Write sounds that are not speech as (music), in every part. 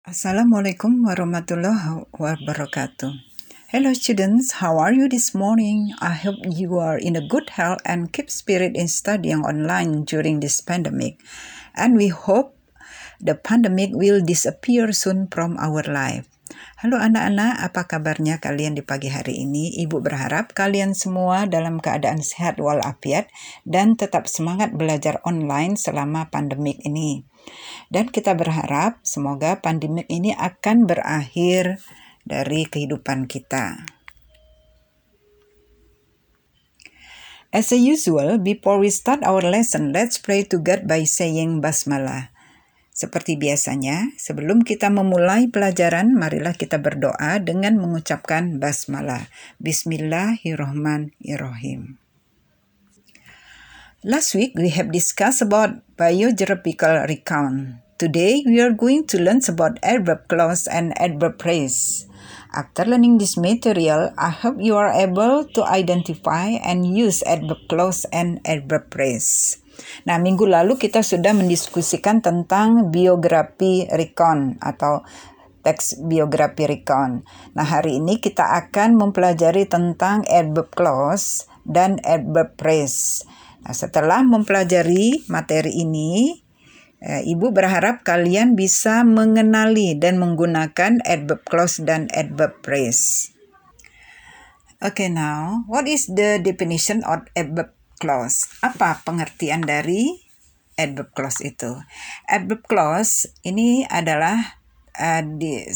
Assalamualaikum warahmatullahi wabarakatuh. Hello students, how are you this morning? I hope you are in a good health and keep spirit in studying online during this pandemic. And we hope the pandemic will disappear soon from our life. Halo anak-anak, apa kabarnya kalian di pagi hari ini? Ibu berharap kalian semua dalam keadaan sehat walafiat dan tetap semangat belajar online selama pandemik ini. Dan kita berharap semoga pandemi ini akan berakhir dari kehidupan kita. As usual, before we start our lesson, let's pray to God by saying basmalah. Seperti biasanya, sebelum kita memulai pelajaran, marilah kita berdoa dengan mengucapkan basmalah. Bismillahirrahmanirrahim. Last week we have discussed about biogeographical recount. Today we are going to learn about adverb clause and adverb phrase. After learning this material, I hope you are able to identify and use adverb clause and adverb phrase. Nah, minggu lalu kita sudah mendiskusikan tentang biografi recount atau teks biografi recount. Nah, hari ini kita akan mempelajari tentang adverb clause dan adverb phrase. Nah, setelah mempelajari materi ini, eh, Ibu berharap kalian bisa mengenali dan menggunakan adverb clause dan adverb phrase. Okay, now, what is the definition of adverb clause? Apa pengertian dari adverb clause itu? Adverb clause ini adalah uh, di,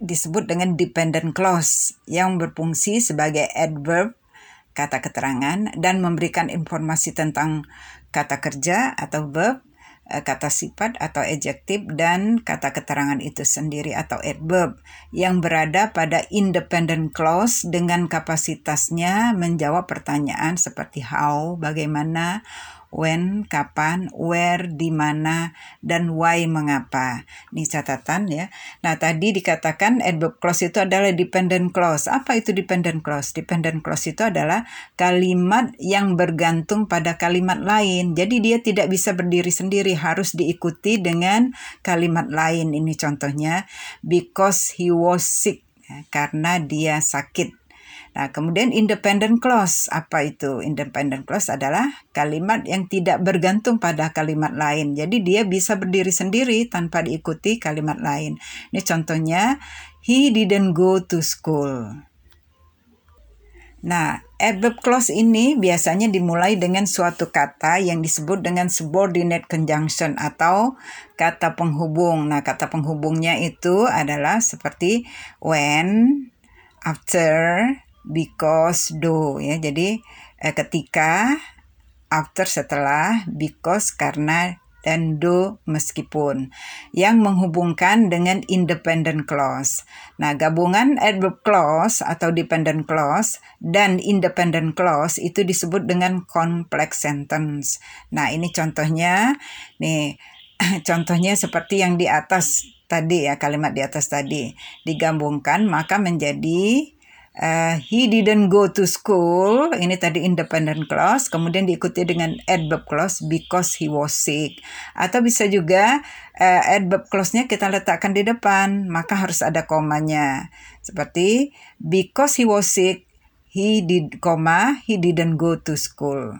disebut dengan dependent clause yang berfungsi sebagai adverb kata keterangan dan memberikan informasi tentang kata kerja atau verb, eh, kata sifat atau adjektif dan kata keterangan itu sendiri atau adverb yang berada pada independent clause dengan kapasitasnya menjawab pertanyaan seperti how, bagaimana, when, kapan, where, di mana, dan why, mengapa. Ini catatan ya. Nah, tadi dikatakan adverb clause itu adalah dependent clause. Apa itu dependent clause? Dependent clause itu adalah kalimat yang bergantung pada kalimat lain. Jadi dia tidak bisa berdiri sendiri, harus diikuti dengan kalimat lain. Ini contohnya, because he was sick. Ya, karena dia sakit Nah, kemudian independent clause, apa itu? Independent clause adalah kalimat yang tidak bergantung pada kalimat lain. Jadi dia bisa berdiri sendiri tanpa diikuti kalimat lain. Ini contohnya, he didn't go to school. Nah, adverb clause ini biasanya dimulai dengan suatu kata yang disebut dengan subordinate conjunction atau kata penghubung. Nah, kata penghubungnya itu adalah seperti when, after, because do ya. Jadi eh, ketika after setelah because karena dan do meskipun yang menghubungkan dengan independent clause. Nah, gabungan adverb clause atau dependent clause dan independent clause itu disebut dengan complex sentence. Nah, ini contohnya nih (clears throat) contohnya seperti yang di atas tadi ya kalimat di atas tadi digabungkan maka menjadi uh, he didn't go to school. Ini tadi independent clause kemudian diikuti dengan adverb clause because he was sick. Atau bisa juga uh, adverb clause-nya kita letakkan di depan. Maka harus ada komanya. Seperti because he was sick he did koma he didn't go to school.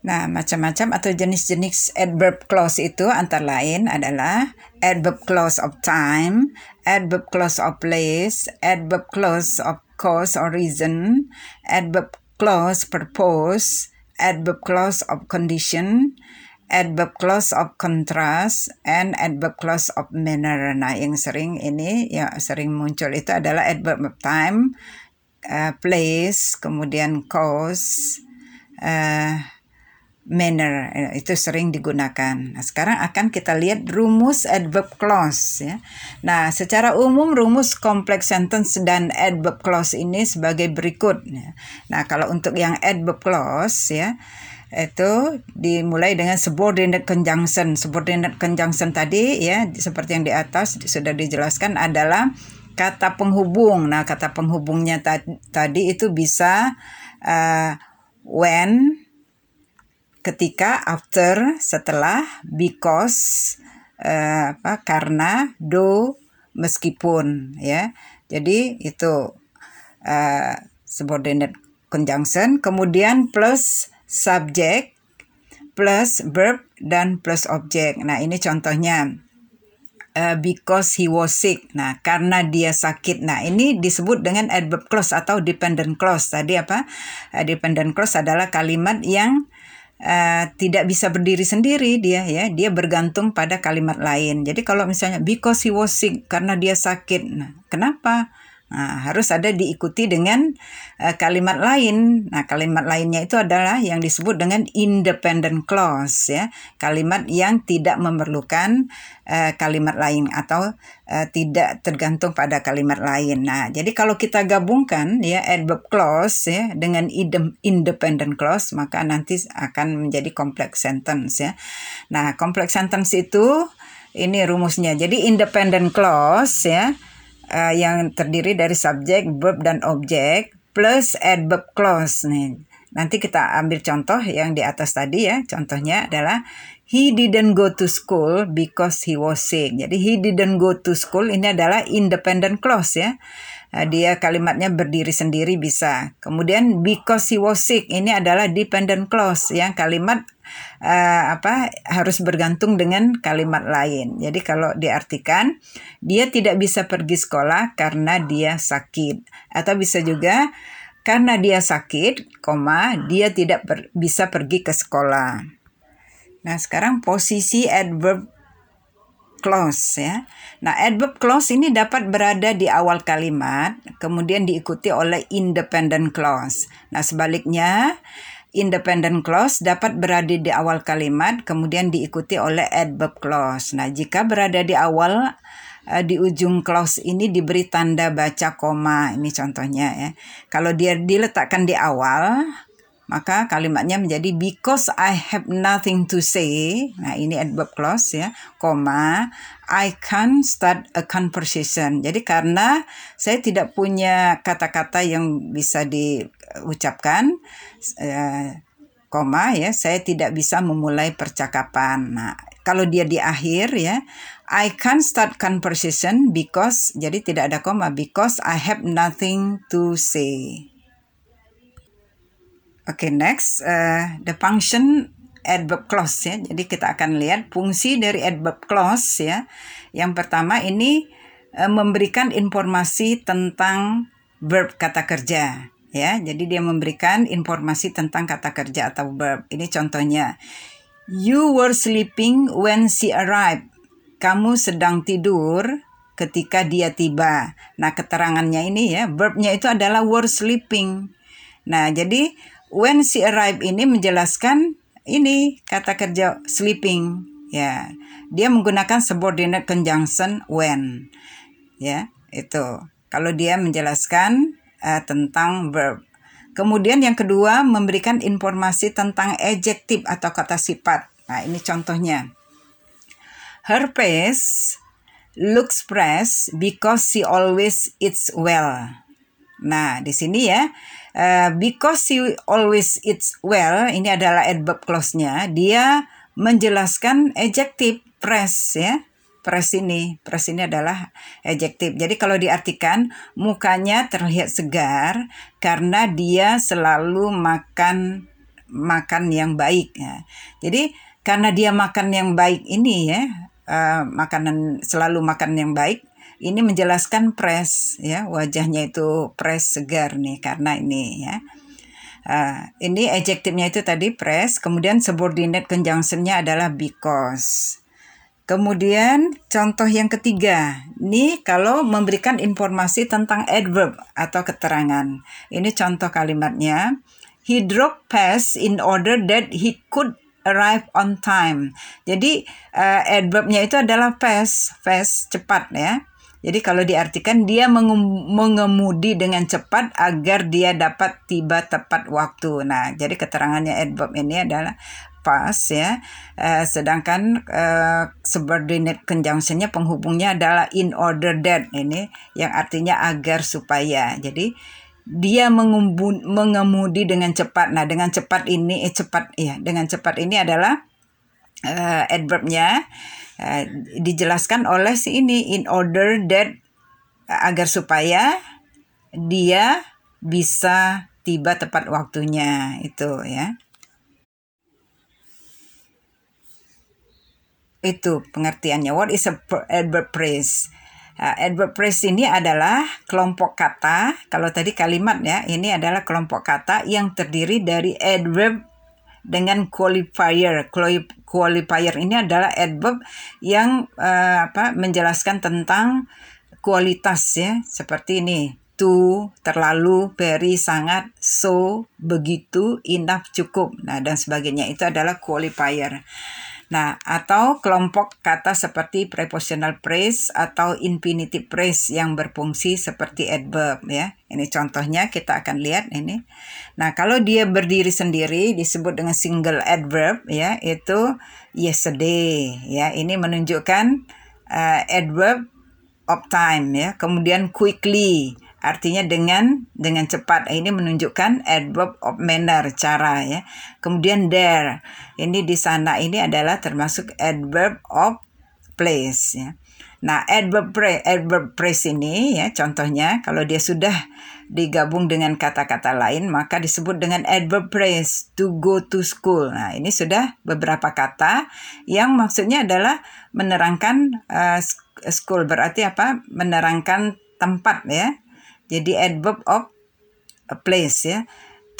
Nah, macam-macam atau jenis-jenis adverb clause itu antara lain adalah adverb clause of time, adverb clause of place, adverb clause of cause or reason, adverb clause purpose, adverb clause of condition, adverb clause of contrast, and adverb clause of manner. Nah, yang sering ini ya sering muncul itu adalah adverb of time, uh, place, kemudian cause, uh, manner eh, itu sering digunakan. Nah, sekarang akan kita lihat rumus adverb clause ya. Nah, secara umum rumus complex sentence dan adverb clause ini sebagai berikut ya. Nah, kalau untuk yang adverb clause ya itu dimulai dengan subordinate conjunction. Subordinate conjunction tadi ya seperti yang di atas sudah dijelaskan adalah kata penghubung. Nah, kata penghubungnya tadi itu bisa uh, when ketika after setelah because uh, apa karena do meskipun ya. Jadi itu uh, subordinate conjunction kemudian plus subject plus verb dan plus objek. Nah, ini contohnya uh, because he was sick. Nah, karena dia sakit. Nah, ini disebut dengan adverb clause atau dependent clause. Tadi apa? Uh, dependent clause adalah kalimat yang uh, tidak bisa berdiri sendiri dia ya. Dia bergantung pada kalimat lain. Jadi kalau misalnya because he was sick karena dia sakit. Nah kenapa Nah, harus ada diikuti dengan uh, kalimat lain. Nah, kalimat lainnya itu adalah yang disebut dengan independent clause ya. Kalimat yang tidak memerlukan uh, kalimat lain atau uh, tidak tergantung pada kalimat lain. Nah, jadi kalau kita gabungkan ya adverb clause ya dengan independent clause maka nanti akan menjadi complex sentence ya. Nah, complex sentence itu ini rumusnya. Jadi independent clause ya uh, yang terdiri dari subjek, verb dan objek plus adverb clause nih. Nanti kita ambil contoh yang di atas tadi ya. Contohnya adalah he didn't go to school because he was sick. Jadi he didn't go to school ini adalah independent clause ya. Uh, dia kalimatnya berdiri sendiri bisa. Kemudian because he was sick ini adalah dependent clause yang kalimat uh, apa harus bergantung dengan kalimat lain. Jadi kalau diartikan dia tidak bisa pergi sekolah karena dia sakit atau bisa juga karena dia sakit, koma dia tidak per, bisa pergi ke sekolah. Nah, sekarang posisi adverb clause ya. Nah, adverb clause ini dapat berada di awal kalimat, kemudian diikuti oleh independent clause. Nah, sebaliknya Independent clause dapat berada di awal kalimat, kemudian diikuti oleh adverb clause. Nah, jika berada di awal, uh, di ujung clause ini diberi tanda baca koma. Ini contohnya ya. Kalau dia diletakkan di awal, maka kalimatnya menjadi because I have nothing to say. Nah, ini adverb clause ya, koma I can start a conversation. Jadi karena saya tidak punya kata-kata yang bisa diucapkan, eh, koma ya, saya tidak bisa memulai percakapan. Nah, kalau dia di akhir ya, I can start conversation because jadi tidak ada koma because I have nothing to say. Oke, okay, next uh, the function adverb clause ya. Jadi kita akan lihat fungsi dari adverb clause ya. Yang pertama ini e, memberikan informasi tentang verb kata kerja ya. Jadi dia memberikan informasi tentang kata kerja atau verb. Ini contohnya. You were sleeping when she arrived. Kamu sedang tidur ketika dia tiba. Nah, keterangannya ini ya, verbnya itu adalah were sleeping. Nah, jadi when she arrived ini menjelaskan ini kata kerja sleeping ya. Dia menggunakan subordinate conjunction when ya itu. Kalau dia menjelaskan uh, tentang verb. Kemudian yang kedua memberikan informasi tentang adjective atau kata sifat. Nah ini contohnya. Her face looks fresh because she always eats well nah di sini ya Uh, because he always eats well, ini adalah adverb clause-nya. Dia menjelaskan adjective press ya. Press ini, press ini adalah adjective. Jadi kalau diartikan mukanya terlihat segar karena dia selalu makan makan yang baik ya. Jadi karena dia makan yang baik ini ya, uh, makanan selalu makan yang baik, ini menjelaskan press ya wajahnya itu press segar nih karena ini ya uh, ini adjektifnya itu tadi press kemudian subordinate conjunctionnya adalah because Kemudian contoh yang ketiga, ini kalau memberikan informasi tentang adverb atau keterangan. Ini contoh kalimatnya. He drove fast in order that he could arrive on time. Jadi uh, adverbnya itu adalah fast, fast cepat ya. Jadi kalau diartikan dia mengemudi dengan cepat agar dia dapat tiba tepat waktu. Nah, jadi keterangannya adverb ini adalah pas ya. Uh, sedangkan uh, subordinate conjunctionnya penghubungnya adalah in order that ini yang artinya agar supaya. Jadi dia mengemudi dengan cepat. Nah, dengan cepat ini eh cepat ya, dengan cepat ini adalah uh, adverbnya uh, dijelaskan oleh si ini in order that agar supaya dia bisa tiba tepat waktunya itu ya. Itu pengertiannya. What is a adverb phrase? Uh, adverb phrase ini adalah kelompok kata. Kalau tadi kalimat ya, ini adalah kelompok kata yang terdiri dari adverb dengan qualifier. Qualifier ini adalah adverb yang uh, apa menjelaskan tentang kualitas ya, seperti ini to, terlalu, very, sangat, so, begitu, enough, cukup. Nah, dan sebagainya itu adalah qualifier. Nah, atau kelompok kata seperti prepositional phrase atau infinitive phrase yang berfungsi seperti adverb ya. Ini contohnya kita akan lihat ini. Nah, kalau dia berdiri sendiri disebut dengan single adverb ya, itu yesterday ya. Ini menunjukkan uh, adverb of time ya. Kemudian quickly artinya dengan dengan cepat. Ini menunjukkan adverb of manner cara ya. Kemudian there. Ini di sana ini adalah termasuk adverb of place ya. Nah adverb pre, adverb phrase ini ya contohnya kalau dia sudah digabung dengan kata-kata lain maka disebut dengan adverb phrase to go to school. Nah ini sudah beberapa kata yang maksudnya adalah menerangkan uh, school. Berarti apa? Menerangkan tempat ya jadi adverb of a place ya.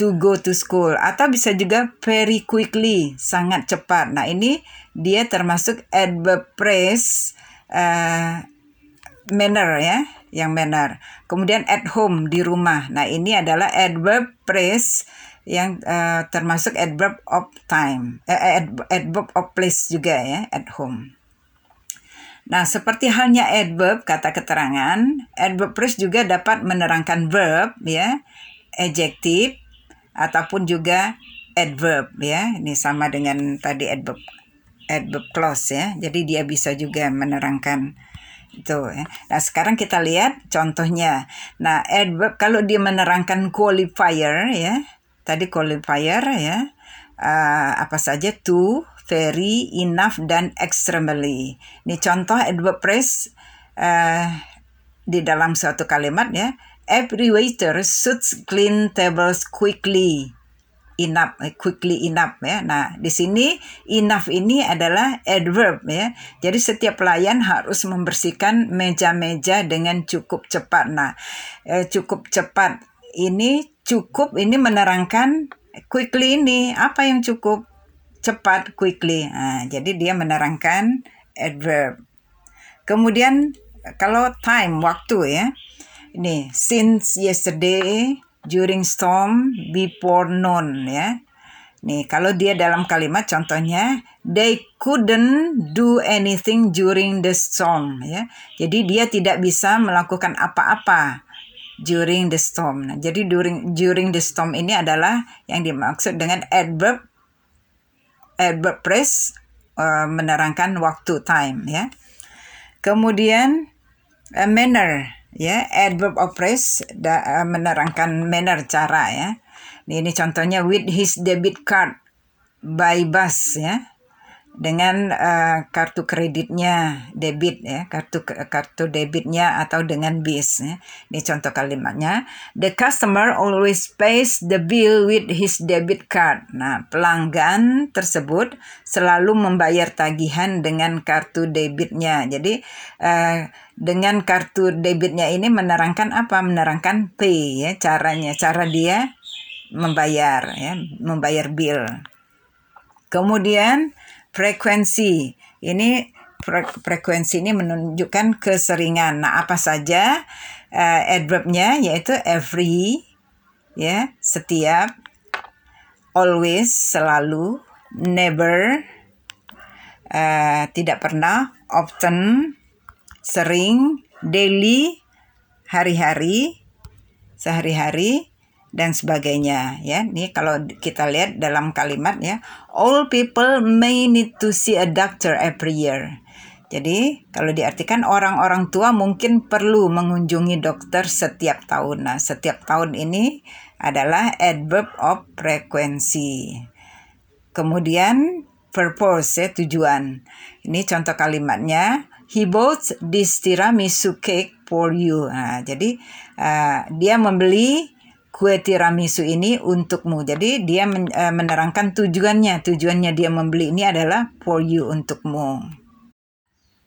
To go to school atau bisa juga very quickly, sangat cepat. Nah, ini dia termasuk adverb phrase uh, manner ya, yang manner. Kemudian at home di rumah. Nah, ini adalah adverb phrase yang uh, termasuk adverb of time, eh, adverb of place juga ya, at home. Nah, seperti halnya adverb kata keterangan, adverb phrase juga dapat menerangkan verb ya, adjective ataupun juga adverb ya. Ini sama dengan tadi adverb adverb clause ya. Jadi dia bisa juga menerangkan itu ya. Nah, sekarang kita lihat contohnya. Nah, adverb kalau dia menerangkan qualifier ya. Tadi qualifier ya. Uh, apa saja to very, enough, dan extremely. Ini contoh adverb phrase uh, di dalam suatu kalimat ya. Every waiter should clean tables quickly. Enough, eh, quickly enough ya. Nah, di sini enough ini adalah adverb ya. Jadi setiap pelayan harus membersihkan meja-meja dengan cukup cepat. Nah, eh, cukup cepat ini cukup ini menerangkan quickly ini apa yang cukup cepat quickly. Nah, jadi dia menerangkan adverb. Kemudian kalau time waktu ya. Ini since yesterday, during storm, before noon ya. Nih, kalau dia dalam kalimat contohnya they couldn't do anything during the storm ya. Jadi dia tidak bisa melakukan apa-apa during the storm. Nah, jadi during during the storm ini adalah yang dimaksud dengan adverb adverb phrase uh, menerangkan waktu time ya. Kemudian uh, manner ya adverb of phrase da, uh, menerangkan manner cara ya. Ini, ini contohnya with his debit card by bus ya dengan uh, kartu kreditnya debit ya kartu kartu debitnya atau dengan bis ya. ini contoh kalimatnya. The customer always pays the bill with his debit card. Nah pelanggan tersebut selalu membayar tagihan dengan kartu debitnya. Jadi uh, dengan kartu debitnya ini menerangkan apa? Menerangkan pay ya caranya. Cara dia membayar ya membayar bill. Kemudian frekuensi. Ini fre frekuensi ini menunjukkan keseringan. Nah, apa saja uh, adverbnya yaitu every ya, setiap always selalu, never uh, tidak pernah, often sering, daily hari-hari, sehari-hari dan sebagainya ya. Ini kalau kita lihat dalam kalimat ya, all people may need to see a doctor every year. Jadi kalau diartikan orang-orang tua mungkin perlu mengunjungi dokter setiap tahun. Nah, setiap tahun ini adalah adverb of frequency. Kemudian purpose ya tujuan. Ini contoh kalimatnya. He bought this tiramisu cake for you. Nah, jadi uh, dia membeli kue tiramisu ini untukmu. Jadi dia uh, menerangkan tujuannya. Tujuannya dia membeli ini adalah for you untukmu.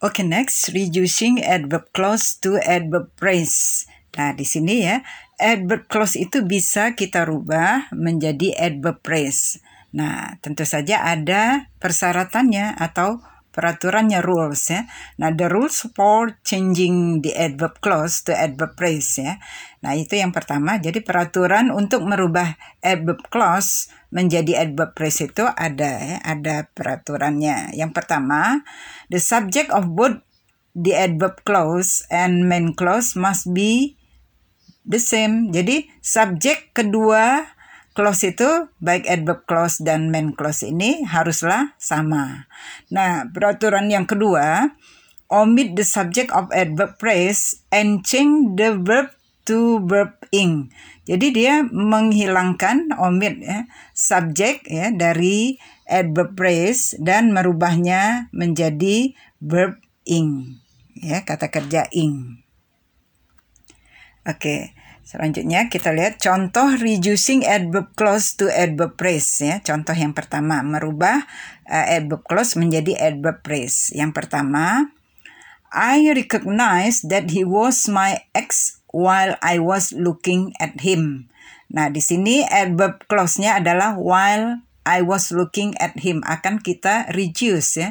Oke, okay, next reducing adverb clause to adverb phrase. Nah, di sini ya, adverb clause itu bisa kita rubah menjadi adverb phrase. Nah, tentu saja ada persyaratannya atau peraturannya rules ya. Nah, the rules for changing the adverb clause to adverb phrase ya. Nah, itu yang pertama. Jadi peraturan untuk merubah adverb clause menjadi adverb phrase itu ada ya, ada peraturannya. Yang pertama, the subject of both the adverb clause and main clause must be the same. Jadi subjek kedua clause itu baik adverb clause dan main clause ini haruslah sama. Nah, peraturan yang kedua, omit the subject of adverb phrase and change the verb to verb ing. Jadi dia menghilangkan omit ya, subjek ya dari adverb phrase dan merubahnya menjadi verb ing. Ya, kata kerja ing. Oke. Okay. Selanjutnya kita lihat contoh reducing adverb clause to adverb phrase ya. Contoh yang pertama merubah uh, adverb clause menjadi adverb phrase. Yang pertama, I recognize that he was my ex while I was looking at him. Nah, di sini adverb clause-nya adalah while I was looking at him akan kita reduce ya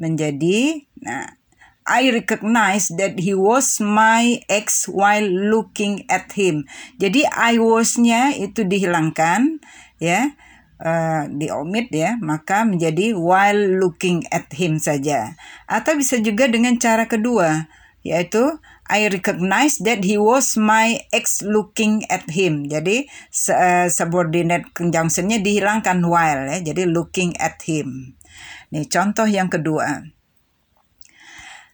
menjadi nah I recognize that he was my ex while looking at him. Jadi I was-nya itu dihilangkan ya, uh, diomit ya, maka menjadi while looking at him saja. Atau bisa juga dengan cara kedua, yaitu I recognize that he was my ex looking at him. Jadi uh, subordinate conjunctionnya dihilangkan while ya, jadi looking at him. Nih contoh yang kedua.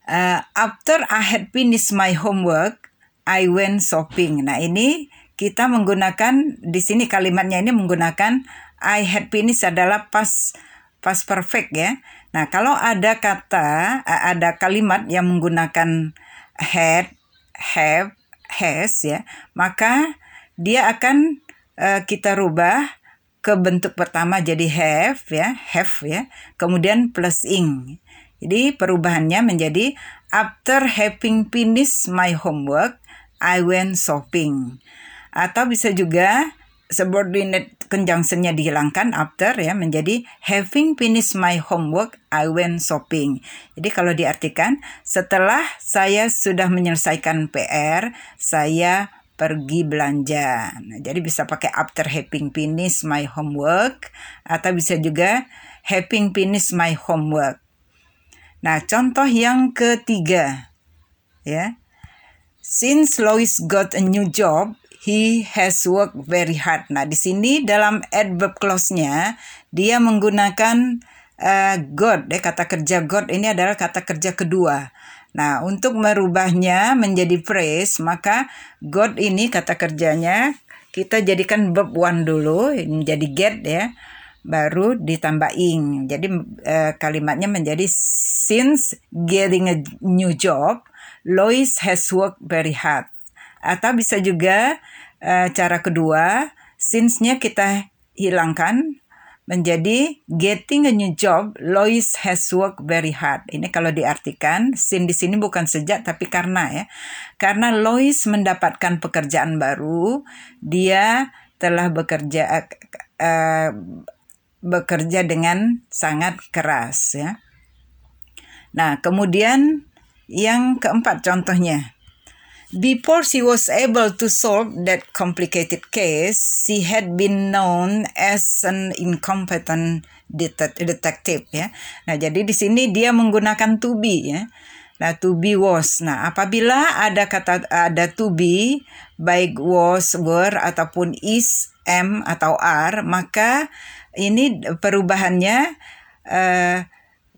Uh, after I had finished my homework, I went shopping. Nah, ini kita menggunakan di sini kalimatnya ini menggunakan I had finished adalah pas pas perfect ya. Nah, kalau ada kata ada kalimat yang menggunakan had, have, has ya, maka dia akan uh, kita rubah ke bentuk pertama jadi have ya, have ya, kemudian plus ing. Jadi perubahannya menjadi after having finished my homework, I went shopping. Atau bisa juga subordinate conjunctionnya dihilangkan after ya menjadi having finished my homework I went shopping. Jadi kalau diartikan setelah saya sudah menyelesaikan PR saya pergi belanja. Nah, jadi bisa pakai after having finished my homework atau bisa juga having finished my homework. Nah, contoh yang ketiga, ya. Since Lois got a new job, he has worked very hard. Nah, di sini dalam adverb clause-nya dia menggunakan uh, got, ya kata kerja got ini adalah kata kerja kedua. Nah, untuk merubahnya menjadi phrase, maka got ini kata kerjanya kita jadikan verb one dulu menjadi get ya baru ditambah ing. Jadi uh, kalimatnya menjadi since getting a new job, Lois has worked very hard. Atau bisa juga uh, cara kedua, since-nya kita hilangkan menjadi getting a new job, Lois has worked very hard. Ini kalau diartikan, sin di sini bukan sejak tapi karena ya. Karena Lois mendapatkan pekerjaan baru, dia telah bekerja uh, bekerja dengan sangat keras ya. Nah, kemudian yang keempat contohnya. Before she was able to solve that complicated case, she had been known as an incompetent detective ya. Nah, jadi di sini dia menggunakan to be ya. Nah, to be was. Nah, apabila ada kata ada to be baik was, were ataupun is, am atau are, maka ini perubahannya uh,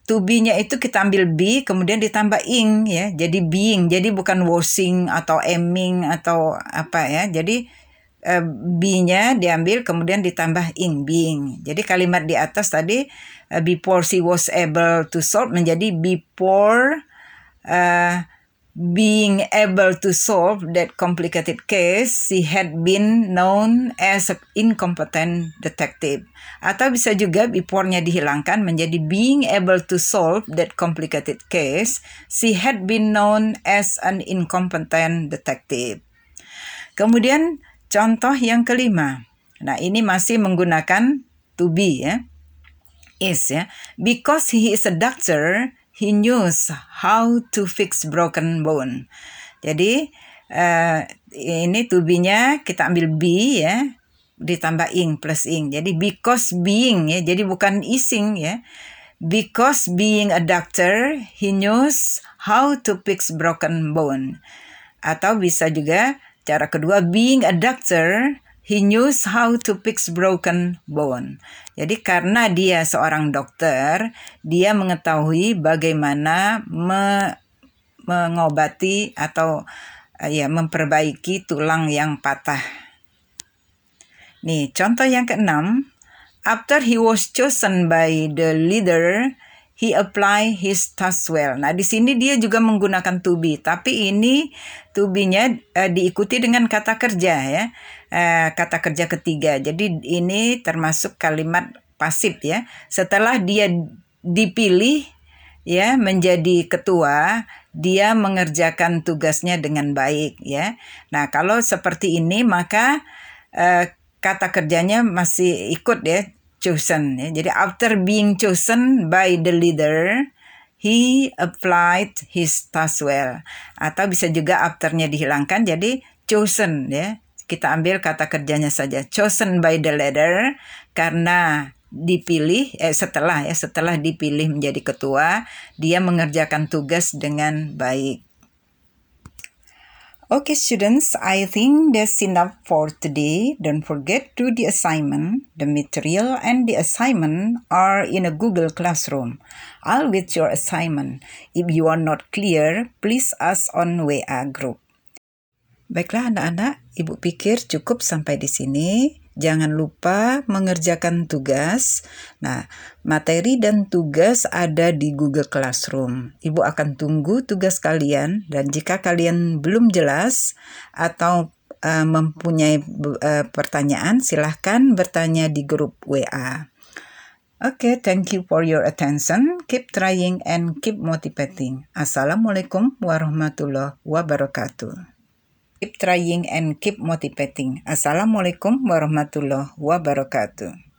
to be-nya itu kita ambil be kemudian ditambah ing ya jadi being jadi bukan washing atau aiming atau apa ya jadi uh, be-nya diambil kemudian ditambah ing being. Jadi kalimat di atas tadi uh, before she was able to solve menjadi before uh, being able to solve that complicated case, she had been known as an incompetent detective. Atau bisa juga before-nya dihilangkan menjadi being able to solve that complicated case, she had been known as an incompetent detective. Kemudian contoh yang kelima. Nah, ini masih menggunakan to be ya. Is ya. Because he is a doctor, he knows how to fix broken bone. Jadi uh, ini to be-nya kita ambil be ya ditambah ing plus ing. Jadi because being ya, jadi bukan ising ya. Because being a doctor, he knows how to fix broken bone. Atau bisa juga cara kedua being a doctor, he knows how to fix broken bone. Jadi karena dia seorang dokter, dia mengetahui bagaimana me mengobati atau uh, ya memperbaiki tulang yang patah. Nih, contoh yang keenam, after he was chosen by the leader, he apply his task well. Nah, di sini dia juga menggunakan to be, tapi ini to be-nya uh, diikuti dengan kata kerja ya. Uh, kata kerja ketiga. Jadi ini termasuk kalimat pasif ya. Setelah dia dipilih ya menjadi ketua, dia mengerjakan tugasnya dengan baik ya. Nah, kalau seperti ini maka uh, kata kerjanya masih ikut ya chosen ya. Jadi after being chosen by the leader, he applied his task well. Atau bisa juga afternya dihilangkan jadi chosen ya. Kita ambil kata kerjanya saja chosen by the leader karena dipilih eh, setelah ya setelah dipilih menjadi ketua dia mengerjakan tugas dengan baik. Okay, students, I think that's enough for today. Don't forget to the assignment. The material and the assignment are in a Google Classroom. I'll with your assignment. If you are not clear, please ask on WA group. Baiklah anak-anak, Ibu pikir cukup sampai di sini. Jangan lupa mengerjakan tugas. Nah, materi dan tugas ada di Google Classroom. Ibu akan tunggu tugas kalian dan jika kalian belum jelas atau uh, mempunyai uh, pertanyaan, silahkan bertanya di grup WA. Oke, okay, thank you for your attention. Keep trying and keep motivating. Assalamualaikum warahmatullahi wabarakatuh. Keep trying and keep motivating. Assalamualaikum warahmatullahi wabarakatuh.